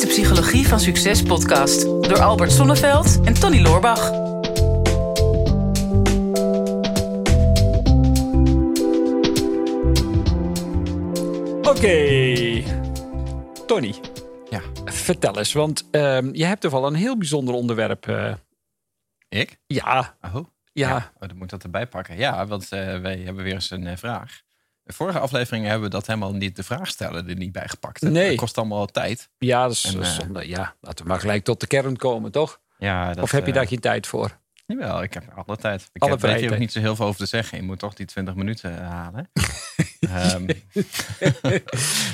is de Psychologie van Succes podcast door Albert Sonneveld en Tony Loorbach. Oké, Tony, Ja. vertel eens, want ehm, je hebt toch wel een heel bijzonder onderwerp. eh, Ik? ja, Oh, ja, Oh, dan moet ik dat erbij pakken. Ja, want eh, wij hebben weer eens een eh, vraag. De vorige afleveringen hebben we dat helemaal niet, de vraag stellen er niet bij gepakt. Nee. Dat kost allemaal tijd. ja, is En, eh, zonde. Ja, laten we maar gelijk tot de kern komen, toch? Ja, dat, of heb je eh, daar geen tijd voor? Jawel, ik heb alle tijd. Ik Alle heb hier ook niet zo heel veel over te zeggen. Je moet toch die 20 minuten eh, halen. Ehm,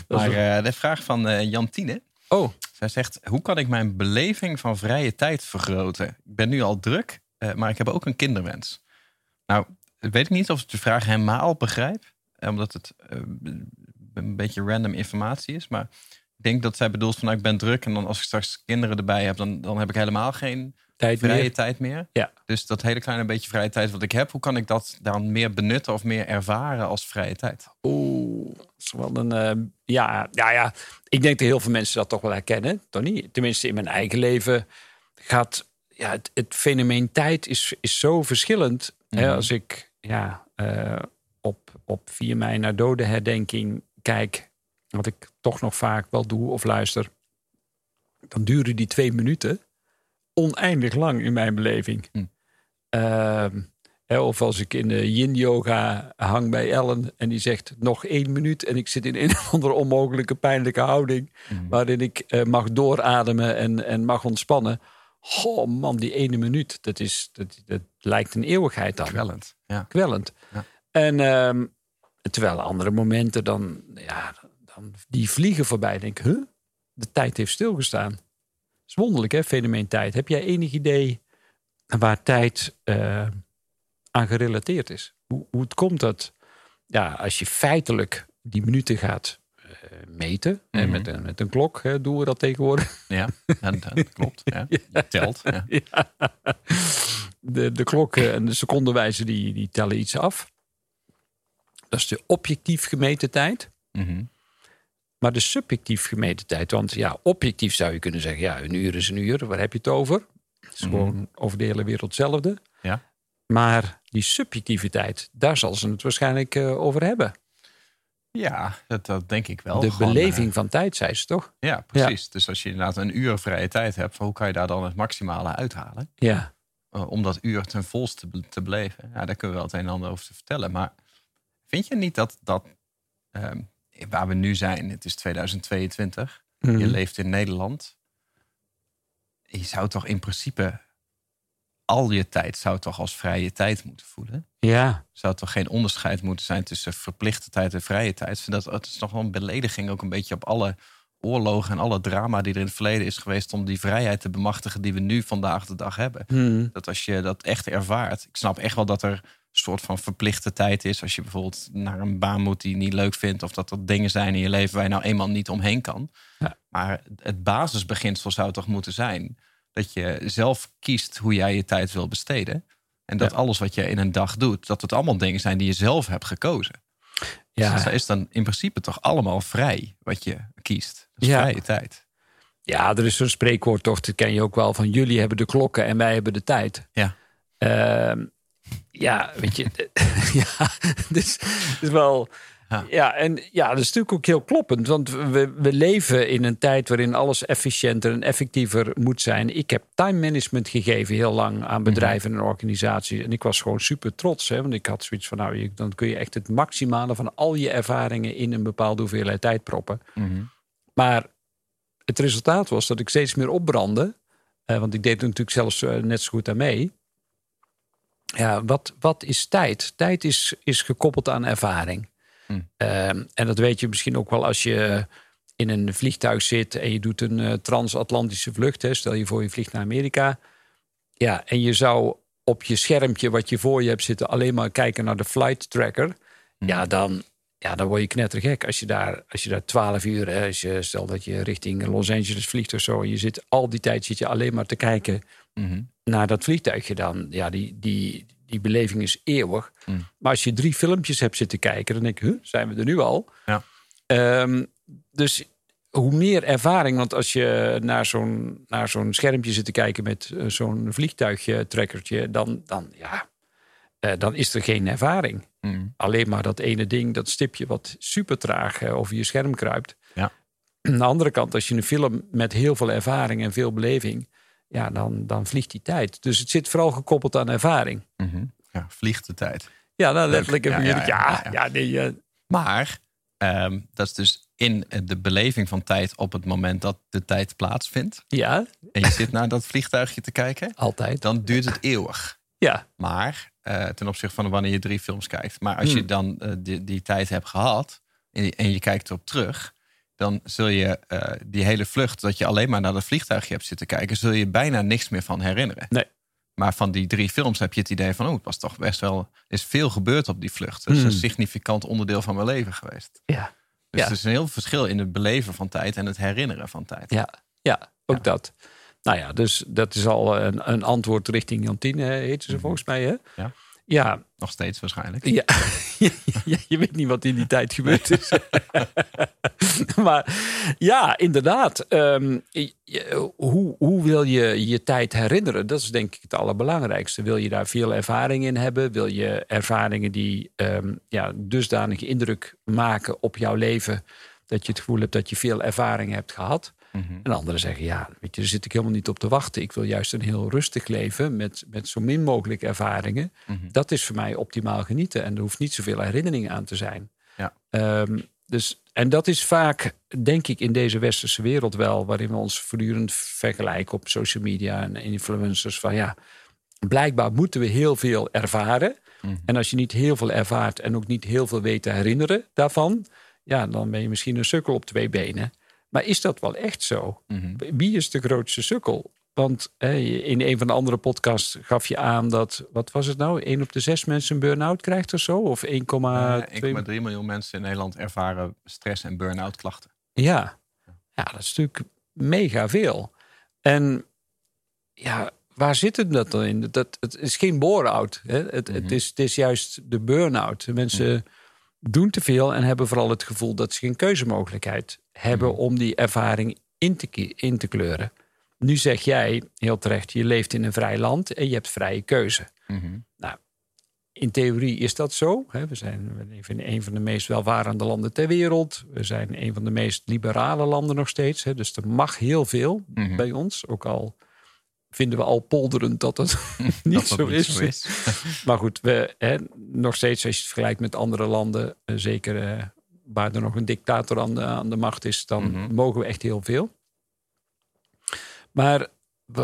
maar de vraag van Jantine. Oh, Zij zegt, hoe kan ik mijn beleving van vrije tijd vergroten? Ik ben nu al druk, maar ik heb ook een kinderwens. Nou, weet ik niet of ik de vraag helemaal begrijp. Eh, Omdat het eh, een beetje random informatie is. Maar ik denk dat zij bedoelt van, nou, ik ben druk. En dan als ik straks kinderen erbij heb, dan, dan heb ik helemaal geen tijd vrije meer? tijd meer. Ja. Dus dat hele kleine beetje vrije tijd wat ik heb, hoe kan ik dat dan meer benutten of meer ervaren als vrije tijd? Oeh, dat is wel een. eh, ja, ja, ja. Ik denk dat heel veel mensen dat toch wel herkennen, Tony. Tenminste, in mijn eigen leven gaat. Ja, het, het fenomeen tijd is, is zo verschillend. Hè, Mhm. als ik ja, op, op 4 mei naar dodenherdenking kijk, wat ik toch nog vaak wel doe of luister, dan duren die twee minuten oneindig lang in mijn beleving. Hm. Ehm, Hè, of als ik in de yin-yoga hang bij Ellen en die zegt nog één minuut en ik zit in een of andere onmogelijke pijnlijke houding waarin ik eh, mag doorademen en, en mag ontspannen. Oh man, die ene minuut, dat, is, dat, dat lijkt een eeuwigheid dan. Kwellend. Ja. Kwellend. Ja. En ehm, terwijl andere momenten dan, ja, dan die vliegen voorbij. Denk huh? de tijd heeft stilgestaan. Dat is wonderlijk hè, fenomeen tijd. Heb jij enig idee waar tijd eh, aan gerelateerd is? Hoe, hoe het komt dat, ja, als je feitelijk die minuten gaat eh, meten, Mhm. met, een, met een klok hè, doen we dat tegenwoordig. Ja, dat klopt. Ja. Telt. Ja. Ja. De, de klokken en de secondenwijzer die, die tellen iets af. Dat is de objectief gemeten tijd. Mhm. Maar de subjectief gemeten tijd. Want ja, objectief zou je kunnen zeggen, ja, een uur is een uur. Waar heb je het over? Het is Mhm. gewoon over de hele wereld hetzelfde. Ja. Maar die subjectiviteit, daar zal ze het waarschijnlijk eh, over hebben. Ja, dat, dat denk ik wel. de Gewoon, beleving van tijd, zei ze toch? eh, ja, precies. Dus als je inderdaad een uur vrije tijd hebt, hoe kan je daar dan het maximale uithalen? Ja. Eh, om dat uur ten volste te, te beleven. Ja, daar kunnen we wel het een en ander over te vertellen. Maar vind je niet dat, dat ehm, waar we nu zijn, het is 2022, je Mhm. leeft in Nederland. Je zou toch in principe al je tijd zou toch als vrije tijd moeten voelen? Ja. zou toch geen onderscheid moeten zijn tussen verplichte tijd en vrije tijd. Dat het is nog wel een belediging ook een beetje op alle oorlogen en alle drama die er in het verleden is geweest om die vrijheid te bemachtigen die we nu vandaag de dag hebben. Mhm. Dat als je dat echt ervaart, ik snap echt wel dat er soort van verplichte tijd is als je bijvoorbeeld naar een baan moet die je niet leuk vindt of dat er dingen zijn in je leven waar je nou eenmaal niet omheen kan. Ja. Maar het basisbeginsel zou toch moeten zijn dat je zelf kiest hoe jij je tijd wil besteden. En dat Ja. alles wat je in een dag doet, dat het allemaal dingen zijn die je zelf hebt gekozen. Ja. Dus dat is dan in principe toch allemaal vrij wat je kiest. Dat is Ja. vrije tijd. Ja, er is zo'n spreekwoord toch, dat ken je ook wel, van jullie hebben de klokken en wij hebben de tijd. Ja. Ehm, ja, weet je, ja, dus, is wel. Ja. Ja. en ja, dat is natuurlijk ook heel kloppend. Want we, we leven in een tijd waarin alles efficiënter en effectiever moet zijn. Ik heb time management gegeven heel lang aan bedrijven en organisaties. En ik was gewoon super trots. Hè, want ik had zoiets van, nou, je- dan kun je echt het maximale van al je ervaringen in een bepaalde hoeveelheid tijd proppen. Mhm. Maar het resultaat was dat ik steeds meer opbrandde. Eh, want ik deed er natuurlijk zelfs eh, net zo goed aan mee. Ja, wat, wat is tijd? Tijd is, is gekoppeld aan ervaring. Hm. Ehm, en dat weet je misschien ook wel als je in een vliegtuig zit en je doet een eh, transatlantische vlucht. Hè. Stel je voor je vliegt naar Amerika. Ja, en je zou op je schermpje wat je voor je hebt zitten alleen maar kijken naar de flight tracker. Ja, dan, ja, dan word je knettergek. Als je daar, als je daar 12 uur, hè, als je, stel dat je richting Los Angeles vliegt of zo. en Je zit al die tijd zit je alleen maar te kijken Mhm. naar dat vliegtuigje dan. Ja, die, die, die beleving is eeuwig. Mm. Maar als je drie filmpjes hebt zitten kijken, dan denk ik, huh, zijn we er nu al? Ja. Ehm, dus hoe meer ervaring, want als je naar zo'n, naar zo'n schermpje zit te kijken met eh, zo'n vliegtuigtrekkertje, dan, dan, ja, eh, dan is er geen ervaring. Mm. Alleen maar dat ene ding, dat stipje wat super traag eh, over je scherm kruipt. Ja. Aan de andere kant, als je een film met heel veel ervaring en veel beleving, ja, dan, dan vliegt die tijd. Dus het zit vooral gekoppeld aan ervaring. Mhm. Ja, vliegt de tijd. Ja, nou, letterlijk je ja, ja, ja, ja, ja, ja, nee, eh, Maar ehm, dat is dus in de beleving van tijd op het moment dat de tijd plaatsvindt. ja, En je zit naar dat vliegtuigje te kijken. altijd. Dan duurt het eeuwig. Ja, Maar eh, ten opzichte van wanneer je drie films kijkt. Maar als je Hmm. dan eh, die, die tijd hebt gehad en je, en je kijkt erop terug. Dan zul je eh, die hele vlucht dat je alleen maar naar dat vliegtuigje hebt zitten kijken. Zul je bijna niks meer van herinneren. Nee. Maar van die drie films heb je het idee van... oh, het was toch best wel... er is veel gebeurd op die vlucht. Het is Hmm. een significant onderdeel van mijn leven geweest. ja, Dus Ja. er is een heel verschil in het beleven van tijd... en het herinneren van tijd. ja, ja, ook Ja. dat. Nou ja, dus dat is al een, een antwoord richting Jantine, heet ze volgens mij, hè? Mhm. Ja. Ja, Nog steeds waarschijnlijk. Ja, ja, je weet niet wat in die tijd gebeurd is. maar ja, inderdaad. Ehm, hoe, hoe wil je je tijd herinneren? Dat is denk ik het allerbelangrijkste. Wil je daar veel ervaring in hebben? Wil je ervaringen die ehm ja, dusdanige indruk maken op jouw leven... dat je het gevoel hebt dat je veel ervaring hebt gehad? Mhm. En anderen zeggen, ja, weet je, daar zit ik helemaal niet op te wachten. Ik wil juist een heel rustig leven met, met zo min mogelijk ervaringen. Mhm. Dat is voor mij optimaal genieten. En er hoeft niet zoveel herinnering aan te zijn. Ja. Ehm, dus, en dat is vaak, denk ik, in deze westerse wereld wel... waarin we ons voortdurend vergelijken op social media en influencers. Van ja, blijkbaar moeten we heel veel ervaren. Mhm. En als je niet heel veel ervaart en ook niet heel veel weet te herinneren daarvan... ja, dan ben je misschien een sukkel op twee benen. Maar is dat wel echt zo? Mhm. Wie is de grootste sukkel? Want in een van de andere podcasts gaf je aan dat, wat was het nou? 1 op de zes mensen een burn-out krijgt of zo? Of 1,2? Eh, 1,3 miljoen mensen in Nederland ervaren stress- en burn-out klachten. Ja. ja, dat is natuurlijk mega veel. En ja, waar zit het dat dan in? Dat, het is geen bore-out. Het, het, Mhm. is, het is juist de burn-out. Mensen doen te veel en hebben vooral het gevoel dat ze geen keuzemogelijkheid hebben Mhm. om die ervaring in te, in te kleuren. Nu zeg jij heel terecht, je leeft in een vrij land en je hebt vrije keuze. Mhm. In theorie is dat zo. hè. We zijn in een van de meest welvarende landen ter wereld. We zijn een van de meest liberale landen nog steeds. hè. Dus er mag heel veel Mhm. bij ons. Ook al vinden we al polderend dat het niet, Dat dat zo, niet is. zo is. Maar goed, we, hè, nog steeds als je het vergelijkt met andere landen... eh, zeker eh, waar er nog een dictator aan de, aan de macht is... dan Mhm. mogen we echt heel veel. Maar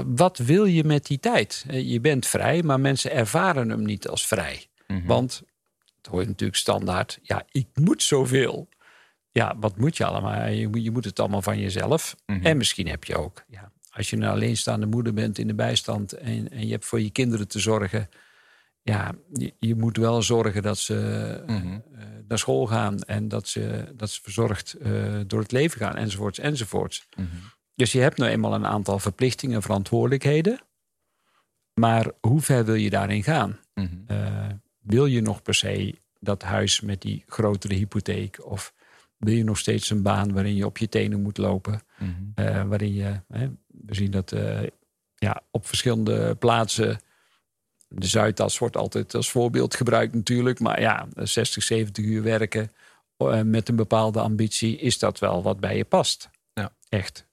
wat wil je met die tijd? Eh, Je bent vrij, maar mensen ervaren hem niet als vrij. Mhm. Want het hoort natuurlijk standaard. Ja, ik moet zoveel. Ja, wat moet je allemaal? Je, moet- je moet het allemaal van jezelf. Mhm. En misschien heb je ook, ja, als je een alleenstaande moeder bent in de bijstand en, en je hebt voor je kinderen te zorgen. Ja, je, je moet wel zorgen dat ze Mhm. eh, naar school gaan en dat ze, dat ze verzorgd eh, door het leven gaan, enzovoorts, enzovoorts. Mhm. Dus je hebt nou eenmaal een aantal verplichtingen en verantwoordelijkheden. Maar hoe ver wil je daarin gaan? Mhm. Eh, wil je nog per se dat huis met die grotere hypotheek? Of wil je nog steeds een baan waarin je op je tenen moet lopen? Waarin je, hè, we zien dat ja, op verschillende plaatsen. De Zuidas wordt altijd als voorbeeld gebruikt natuurlijk. Maar ja, 60, 70 uur werken eh, met een bepaalde ambitie, is dat wel wat bij je past. Ja. Echt.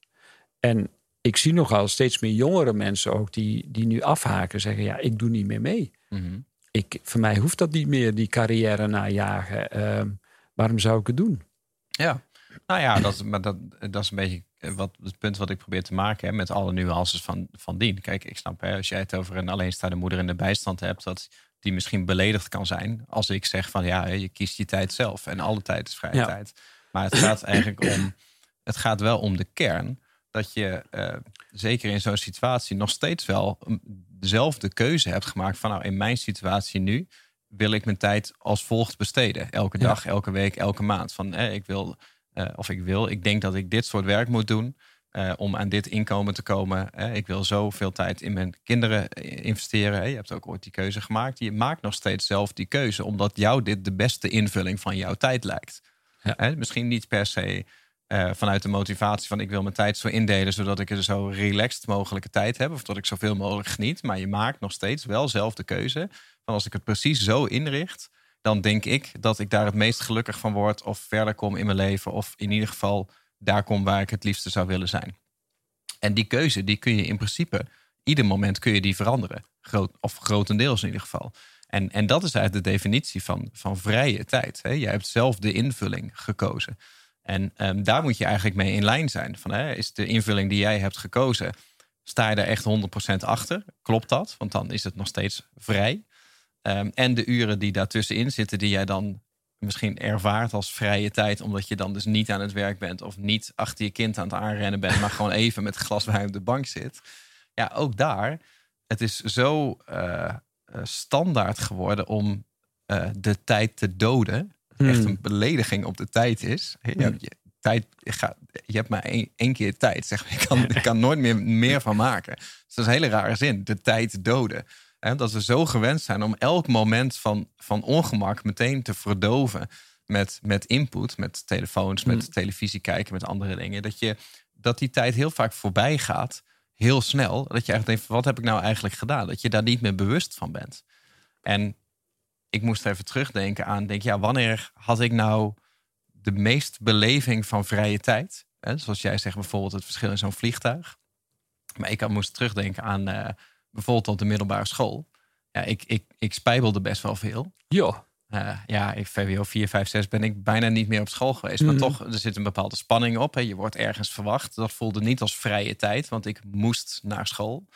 En ik zie nogal steeds meer jongere mensen ook die, die nu afhaken. Zeggen, ja, ik doe niet meer mee. Mhm. Ik, voor mij hoeft dat niet meer, die carrière najagen. Ehm, waarom zou ik het doen? Ja, nou ja, dat, maar dat, dat is een beetje wat, het punt wat ik probeer te maken hè, met alle nuances van, van dien. Kijk, ik snap, hè, als jij het over een alleenstaande moeder in de bijstand hebt, dat die misschien beledigd kan zijn als ik zeg van ja, je kiest je tijd zelf en alle tijd is vrije Ja. tijd. Maar het gaat eigenlijk om, het gaat wel om de kern dat je eh, zeker in zo'n situatie nog steeds wel een- dezelfde keuze hebt gemaakt van nou in mijn situatie nu wil ik mijn tijd als volgt besteden. Elke Ja. dag, elke week, elke maand. Van eh, ik wil, eh, of ik wil, ik denk dat ik dit soort werk moet doen eh, om aan dit inkomen te komen. Eh, ik wil zoveel tijd in mijn kinderen eh, investeren. Eh, je hebt ook ooit die keuze gemaakt. Je maakt nog steeds zelf die keuze, omdat jou dit de beste invulling van jouw tijd lijkt. Ja. Eh, misschien niet per se eh, vanuit de motivatie van ik wil mijn tijd zo indelen zodat ik er zo relaxed mogelijke tijd heb. Of dat ik zoveel mogelijk geniet. Maar je maakt nog steeds wel zelf de keuze. Van als ik het precies zo inricht, dan denk ik dat ik daar het meest gelukkig van word. Of verder kom in mijn leven. Of in ieder geval daar kom waar ik het liefste zou willen zijn. En die keuze, die kun je in principe, ieder moment kun je die veranderen. Groot, of grotendeels in ieder geval. En, en dat is eigenlijk de definitie van, van vrije tijd. Hè? Jij hebt zelf de invulling gekozen. En um, daar moet je eigenlijk mee in lijn zijn. Van, hè, is de invulling die jij hebt gekozen, sta je daar echt 100% achter? Klopt dat? Want dan is het nog steeds vrij. Um, en de uren die daartussenin zitten, die jij dan misschien ervaart als vrije tijd, omdat je dan dus niet aan het werk bent of niet achter je kind aan het aanrennen bent, maar gewoon even met glas wijn op de bank zit. Ja, ook daar. Het is zo uh, standaard geworden om uh, de tijd te doden echt hmm. een belediging op de tijd is. Je, hmm. hebt, je, tijd, gaat, je hebt maar één, één keer tijd. Zeg. Ik, kan, ik kan nooit meer, meer van maken. Dus dat is een hele rare zin. De tijd doden. En dat we zo gewend zijn om elk moment van, van ongemak meteen te verdoven met, met input, met telefoons, met hmm. televisie kijken, met andere dingen. Dat, je, dat die tijd heel vaak voorbij gaat, heel snel. Dat je eigenlijk denkt, wat heb ik nou eigenlijk gedaan? Dat je daar niet meer bewust van bent. En ik moest even terugdenken aan, denk ja, wanneer had ik nou de meest beleving van vrije tijd? Hè? Zoals jij zegt, bijvoorbeeld het verschil in zo'n vliegtuig. Maar ik moest terugdenken aan uh, bijvoorbeeld op de middelbare school. Ja, ik, ik, ik spijbelde best wel veel. Ja. Uh, ja, ik VWO 4, 5, 6 ben ik bijna niet meer op school geweest. Maar mhm. toch, er zit een bepaalde spanning op. Hè. Je wordt ergens verwacht. Dat voelde niet als vrije tijd, want ik moest naar school.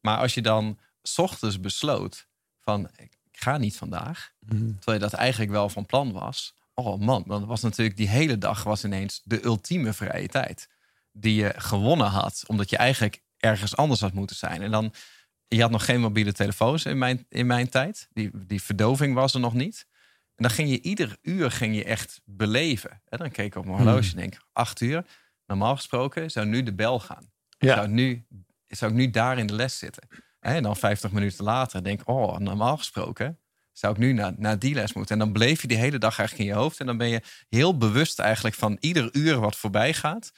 Maar als je dan s ochtends besloot van ik ga niet vandaag. Mhm. Terwijl je dat eigenlijk wel van plan was. Oh man, dan was natuurlijk die hele dag was ineens de ultieme vrije tijd. Die je gewonnen had, omdat je eigenlijk ergens anders had moeten zijn. En dan, je had nog geen mobiele telefoons in mijn, in mijn tijd. Die, die verdoving was er nog niet. En dan ging je ieder uur ging je echt beleven. En dan keek ik op mijn horloge en denk, acht uur. Normaal gesproken zou nu de bel gaan. Ja. Zou, nu, zou ik nu daar in de les zitten. En dan 50 minuten later denk ik, oh, normaal gesproken zou ik nu naar, naar die les moeten. En dan bleef je die hele dag eigenlijk in je hoofd. En dan ben je heel bewust eigenlijk van ieder uur wat voorbij gaat.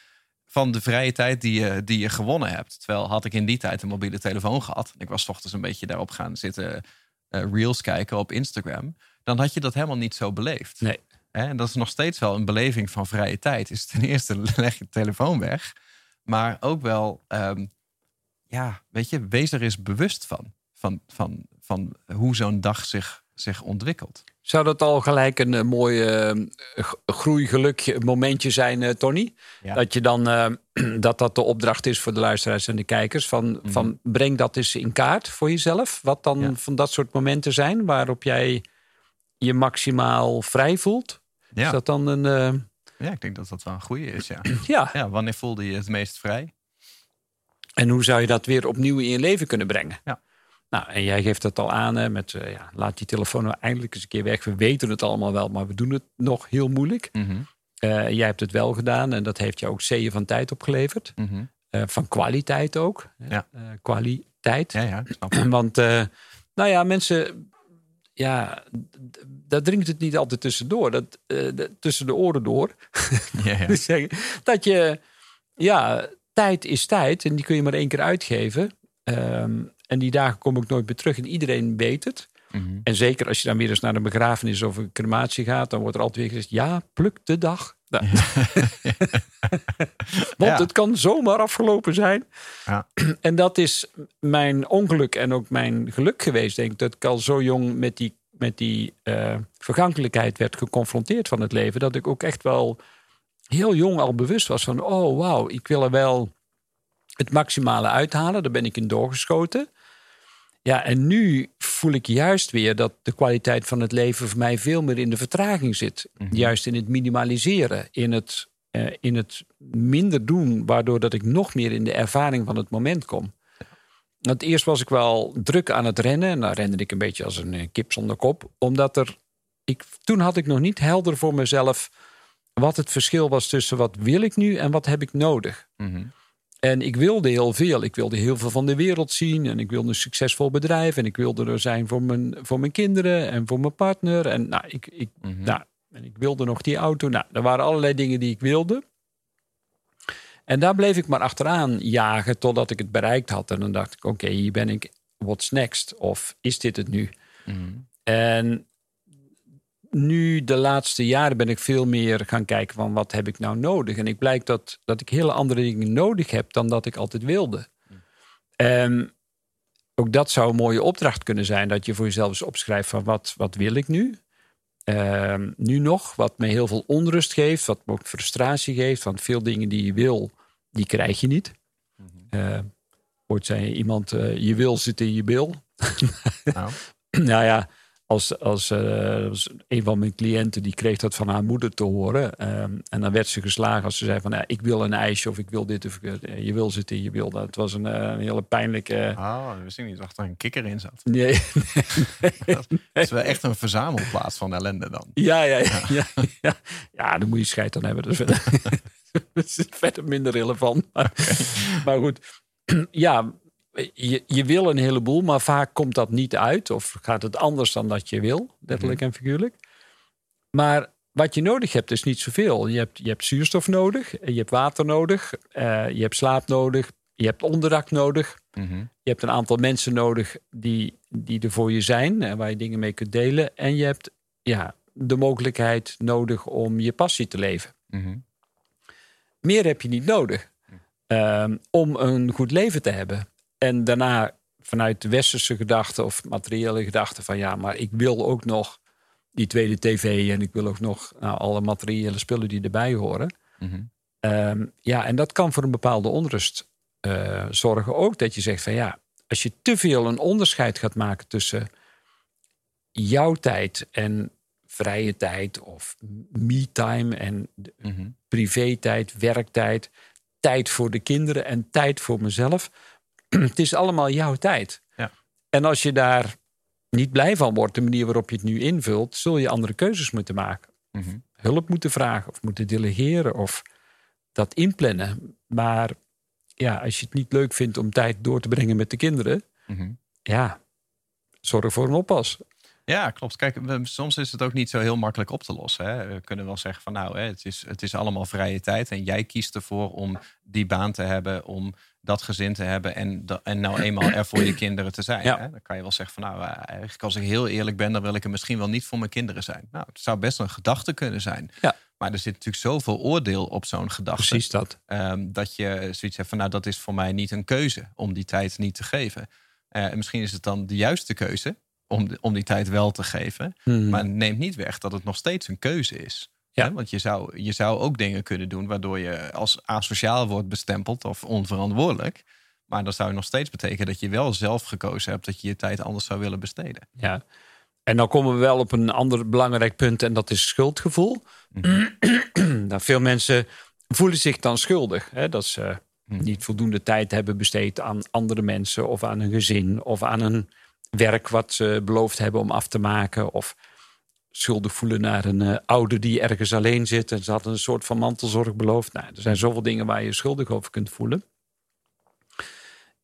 Van de vrije tijd die je, die je gewonnen hebt. Terwijl had ik in die tijd een mobiele telefoon gehad. En ik was ochtends een beetje daarop gaan zitten uh, reels kijken op Instagram. Dan had je dat helemaal niet zo beleefd. Nee. En dat is nog steeds wel een beleving van vrije tijd. Is ten eerste leg je telefoon weg. Maar ook wel um, ja, weet je, wees er eens bewust van. Van, van, van hoe zo'n dag zich, zich ontwikkelt. Zou dat al gelijk een, een mooi uh, groeigeluk momentje zijn, uh, Tony? Dat je dan uh, dat dat de opdracht is voor de luisteraars en de kijkers. Van, mm van breng dat eens in kaart voor jezelf. Wat dan van dat soort momenten zijn waarop jij je maximaal vrij voelt. Ja. Is dat dan een. Ja, ik denk dat dat wel een goede is. Ja. ja. ja. Wanneer voelde je het meest vrij? En hoe zou je dat weer opnieuw in je leven kunnen brengen? Ja. Nou, en jij geeft het al aan hè, met uh, ja, laat die telefoon nou eindelijk eens een keer weg. We weten het allemaal wel, maar we doen het nog heel moeilijk. Mm -hmm. uh, jij hebt het wel gedaan en dat heeft je ook zeeën van tijd opgeleverd. Mm -hmm. uh, van kwaliteit ook. Ja. kwaliteit. Ja, ja, snap Want, nou ja, mensen, ja, daar dringt het niet altijd tussendoor. Dat, tussen de oren door. Ja, ja. Dus dat je, ja, tijd is tijd en die kun je maar één keer uitgeven. Um, en die dagen kom ik nooit meer terug en iedereen weet het. Mm -hmm. En zeker als je dan weer eens naar een begrafenis of een crematie gaat, dan wordt er altijd weer gezegd: ja, pluk de dag. Nou. Want ja. het kan zomaar afgelopen zijn. Ja. En dat is mijn ongeluk en ook mijn geluk geweest, denk ik. Dat ik al zo jong met die, met die uh, vergankelijkheid werd geconfronteerd van het leven. Dat ik ook echt wel heel jong al bewust was van, oh wauw, ik wil er wel het maximale uithalen. Daar ben ik in doorgeschoten. Ja, en nu voel ik juist weer dat de kwaliteit van het leven voor mij veel meer in de vertraging zit. Mhm. Juist in het minimaliseren, in het, uh, in het minder doen, waardoor dat ik nog meer in de ervaring van het moment kom. Want eerst was ik wel druk aan het rennen. En dan rende ik een beetje als een eh, kip zonder kop. Omdat er. Ik, toen had ik nog niet helder voor mezelf wat het verschil was tussen wat wil ik nu en wat heb ik nodig. Mm En ik wilde heel veel. Ik wilde heel veel van de wereld zien. En ik wilde een succesvol bedrijf. En ik wilde er zijn voor mijn, voor mijn kinderen en voor mijn partner. En, nou, ik, ik, mm -hmm. nou, en ik wilde nog die auto. Nou, er waren allerlei dingen die ik wilde. En daar bleef ik maar achteraan jagen totdat ik het bereikt had. En dan dacht ik, oké, hier ben ik. What's next? Of is dit het nu? En nu de laatste jaren ben ik veel meer gaan kijken van wat heb ik nou nodig. En ik blijkt dat, dat ik hele andere dingen nodig heb dan dat ik altijd wilde. En ook dat zou een mooie opdracht kunnen zijn. Dat je voor jezelf eens opschrijft van wat, wat wil ik nu? Ehm, nu nog, wat me heel veel onrust geeft, wat me ook frustratie geeft. Want veel dingen die je wil, die krijg je niet. Uh, ooit zei iemand, uh, je wil zit in je bil. Nou, nou ja, als, als, uh, een van mijn cliënten die kreeg dat van haar moeder te horen. Um, en dan werd ze geslagen als ze zei van ja, ik wil een ijsje of ik wil dit of je wil zitten, je wil dat. Het was een, een hele pijnlijke. Oh, dat wist ik niet. Dacht er een kikker in zat. Nee. nee, nee dat is wel echt een verzamelplaats van ellende dan. Ja, ja, ja. ja, ja. ja dan moet je scheid aan hebben. Dat is verder, dat is verder minder relevant. Maar, okay. maar goed, ja, je, je wil een heleboel, maar vaak komt dat niet uit. Of gaat het anders dan dat je wil, letterlijk en figuurlijk. Maar wat je nodig hebt is niet zoveel. Je hebt, je hebt zuurstof nodig, je hebt water nodig, uh, je hebt slaap nodig, je hebt onderdak nodig. Mm -hmm. Je hebt een aantal mensen nodig die, die er voor je zijn en waar je dingen mee kunt delen. En je hebt ja, de mogelijkheid nodig om je passie te leven. Mm -hmm. Meer heb je niet nodig um, om een goed leven te hebben. En daarna vanuit de westerse gedachte of materiële gedachte van ja, maar ik wil ook nog die tweede tv en ik wil ook nog nou, alle materiële spullen die erbij horen. Mm -hmm. um, ja, en dat kan voor een bepaalde onrust uh, zorgen. Ook dat je zegt van ja, als je te veel een onderscheid gaat maken tussen jouw tijd en vrije tijd of me-time en mm -hmm. privé-tijd, werktijd, tijd voor de kinderen en tijd voor mezelf het is allemaal jouw tijd. Ja. En als je daar niet blij van wordt, de manier waarop je het nu invult, zul je andere keuzes moeten maken. Mm -hmm. Hulp moeten vragen of moeten delegeren of dat inplannen. Maar ja, als je het niet leuk vindt om tijd door te brengen met de kinderen, mm -hmm. ja, zorg voor een oppas. Ja, klopt. Kijk, soms is het ook niet zo heel makkelijk op te lossen. Hè. We kunnen wel zeggen van nou, het, is, het is allemaal vrije tijd. En jij kiest ervoor om die baan te hebben, om dat gezin te hebben en, en nou eenmaal er voor je kinderen te zijn. Ja. Hè? Dan kan je wel zeggen van nou, eh, eigenlijk als ik heel eerlijk ben, dan wil ik er misschien wel niet voor mijn kinderen zijn. Nou, het zou best een gedachte kunnen zijn. Ja. Maar er zit natuurlijk zoveel oordeel op zo'n gedachte. Precies dat. Um, dat je zoiets hebt van nou, dat is voor mij niet een keuze om die tijd niet te geven. Uh, en misschien is het dan de juiste keuze om, om die tijd wel te geven. Hmm. Maar neemt niet weg dat het nog steeds een keuze is. Ja. Want je zou, je zou ook dingen kunnen doen waardoor je als asociaal wordt bestempeld of onverantwoordelijk. Maar dat zou nog steeds betekenen dat je wel zelf gekozen hebt dat je je tijd anders zou willen besteden. Ja. En dan komen we wel op een ander belangrijk punt en dat is schuldgevoel. Mm -hmm. nou, veel mensen voelen zich dan schuldig. Hè? Dat ze mm -hmm. niet voldoende tijd hebben besteed aan andere mensen of aan een gezin of aan een werk wat ze beloofd hebben om af te maken. Of schuldig voelen naar een uh, ouder die ergens alleen zit. En ze hadden een soort van mantelzorg beloofd. Nou, er zijn zoveel dingen waar je schuldig over kunt voelen.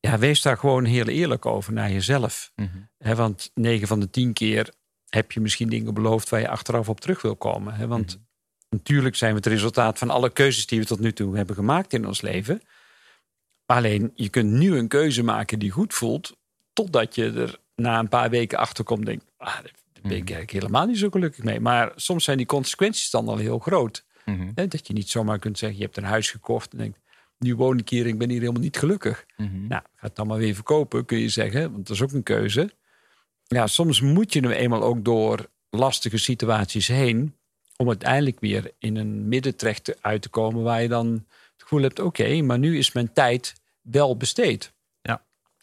Ja, wees daar gewoon heel eerlijk over naar jezelf. Mm -hmm. He, want 9 van de 10 keer heb je misschien dingen beloofd waar je achteraf op terug wil komen. He, want mm -hmm. natuurlijk zijn we het resultaat van alle keuzes die we tot nu toe hebben gemaakt in ons leven. Alleen je kunt nu een keuze maken die goed voelt, totdat je er na een paar weken achterkomt en denkt, ah, daar ben ik eigenlijk helemaal niet zo gelukkig mee. Maar soms zijn die consequenties dan al heel groot. Mm -hmm. He, dat je niet zomaar kunt zeggen, je hebt een huis gekocht en denkt, nu woon ik hier en ik ben hier helemaal niet gelukkig. Mm -hmm. Nou, ga het dan maar weer verkopen, kun je zeggen. Want dat is ook een keuze. Ja, soms moet je nu eenmaal ook door lastige situaties heen... om uiteindelijk weer in een midden terecht uit te komen... waar je dan het gevoel hebt, oké, okay, maar nu is mijn tijd wel besteed.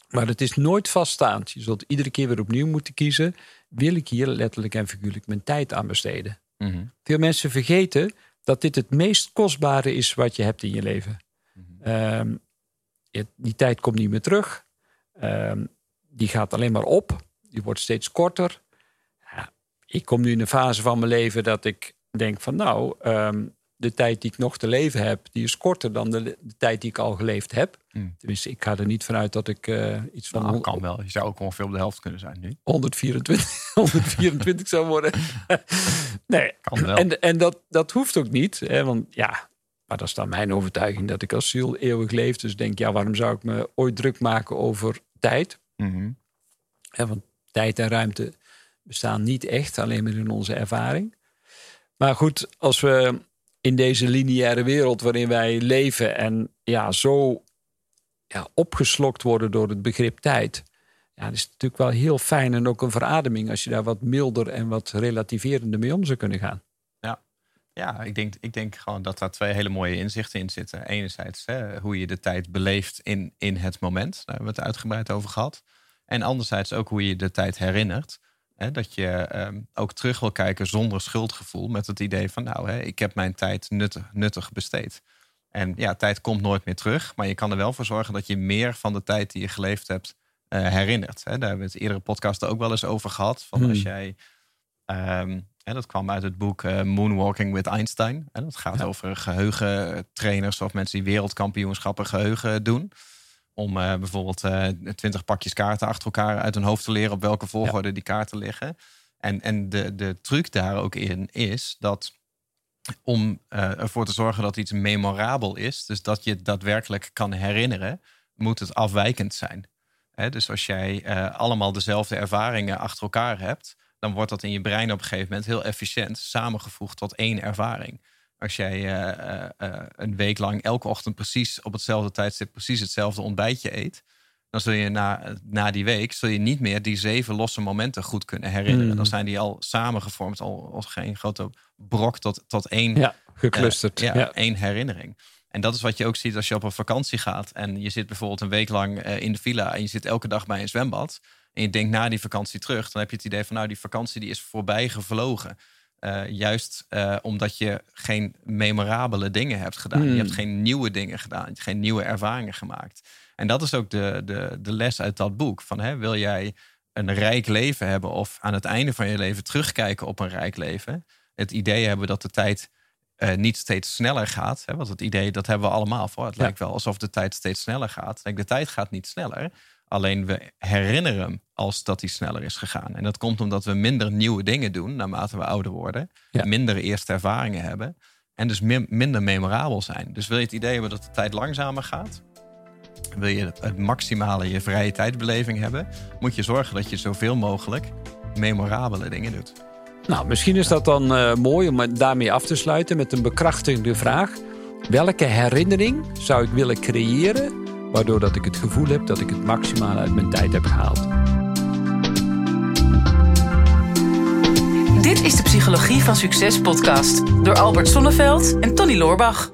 Maar het is nooit vaststaand. Je zult iedere keer weer opnieuw moeten kiezen... wil ik hier letterlijk en figuurlijk mijn tijd aan besteden? Mm -hmm. Veel mensen vergeten dat dit het meest kostbare is wat je hebt in je leven. Um, die tijd komt niet meer terug. Um, die gaat alleen maar op. Die wordt steeds korter. Ja, ik kom nu in een fase van mijn leven dat ik denk van nou, um, de tijd die ik nog te leven heb, die is korter dan de, de tijd die ik al geleefd heb. Mm. Dus ik ga er niet vanuit dat ik uh, iets van... Nou, kan wel. Je zou ook ongeveer op de helft kunnen zijn nu. 124, 124 zou worden. nee. Kan wel. En, en dat, dat hoeft ook niet. Hè, want ja, Maar dat is dan mijn overtuiging dat ik als ziel eeuwig leef. Dus denk, ja, waarom zou ik me ooit druk maken over tijd? Hè, want tijd en ruimte bestaan niet echt, alleen maar in onze ervaring. Maar goed, als we in deze lineaire wereld waarin wij leven en ja, zo ja, opgeslokt worden door het begrip tijd. Ja, dat is natuurlijk wel heel fijn en ook een verademing als je daar wat milder en wat relativerender mee om zou kunnen gaan. Ja, ik denk, ik denk gewoon dat daar twee hele mooie inzichten in zitten. Enerzijds hè, hoe je de tijd beleeft in, in het moment. Daar hebben we het uitgebreid over gehad. En anderzijds ook hoe je de tijd herinnert. Hè, dat je ehm, ook terug wil kijken zonder schuldgevoel. Met het idee van nou, hè, ik heb mijn tijd nuttig, nuttig besteed. En ja, tijd komt nooit meer terug. Maar je kan er wel voor zorgen dat je meer van de tijd die je geleefd hebt eh, herinnert. Hè. Daar hebben we het eerdere podcast ook wel eens over gehad. Van als Hmm. jij hè, dat kwam uit het boek eh, Moonwalking with Einstein. En dat gaat Ja. over geheugentrainers of mensen die wereldkampioenschappen geheugen doen. Om eh, bijvoorbeeld twintig pakjes kaarten achter elkaar uit hun hoofd te leren op welke volgorde die kaarten liggen. En, en de, de truc daar ook in is dat om eh, ervoor te zorgen dat iets memorabel is, dus dat je het daadwerkelijk kan herinneren, moet het afwijkend zijn. Dus als jij eh, allemaal dezelfde ervaringen achter elkaar hebt, dan wordt dat in je brein op een gegeven moment heel efficiënt samengevoegd tot één ervaring. Als jij eh, eh, eh, een week lang elke ochtend precies op hetzelfde tijdstip precies hetzelfde ontbijtje eet, dan zul je na, na die week zul je niet meer die zeven losse momenten goed kunnen herinneren. Mm. Dan zijn die al samengevormd, al als geen grote brok tot, tot één Ja, geclusterd. ja, ja. één herinnering. En dat is wat je ook ziet als je op een vakantie gaat. En je zit bijvoorbeeld een week lang in de villa. En je zit elke dag bij een zwembad. En je denkt na die vakantie terug. Dan heb je het idee van nou die vakantie die is voorbij gevlogen. Eh, juist eh, omdat je geen memorabele dingen hebt gedaan. Hmm. Je hebt geen nieuwe dingen gedaan. Je hebt geen nieuwe ervaringen gemaakt. En dat is ook de, de, de les uit dat boek. Van, hè, wil jij een rijk leven hebben of aan het einde van je leven terugkijken op een rijk leven? Het idee hebben dat de tijd eh, niet steeds sneller gaat. Hè? Want het idee, dat hebben we allemaal voor. Het Ja. lijkt wel alsof de tijd steeds sneller gaat. Kijk, de tijd gaat niet sneller. Alleen we herinneren hem als dat hij sneller is gegaan. En dat komt omdat we minder nieuwe dingen doen naarmate we ouder worden. Ja. Minder eerste ervaringen hebben. En dus min- minder memorabel zijn. Dus wil je het idee hebben dat de tijd langzamer gaat? Wil je het maximale je vrije tijdbeleving hebben? Moet je zorgen dat je zoveel mogelijk memorabele dingen doet. Nou, misschien is dat dan eh, mooi om daarmee af te sluiten met een bekrachtigende vraag. Welke herinnering zou ik willen creëren, waardoor dat ik het gevoel heb dat ik het maximale uit mijn tijd heb gehaald? Dit is de Psychologie van Succes podcast door Albert Sonneveld en Tony Loorbach.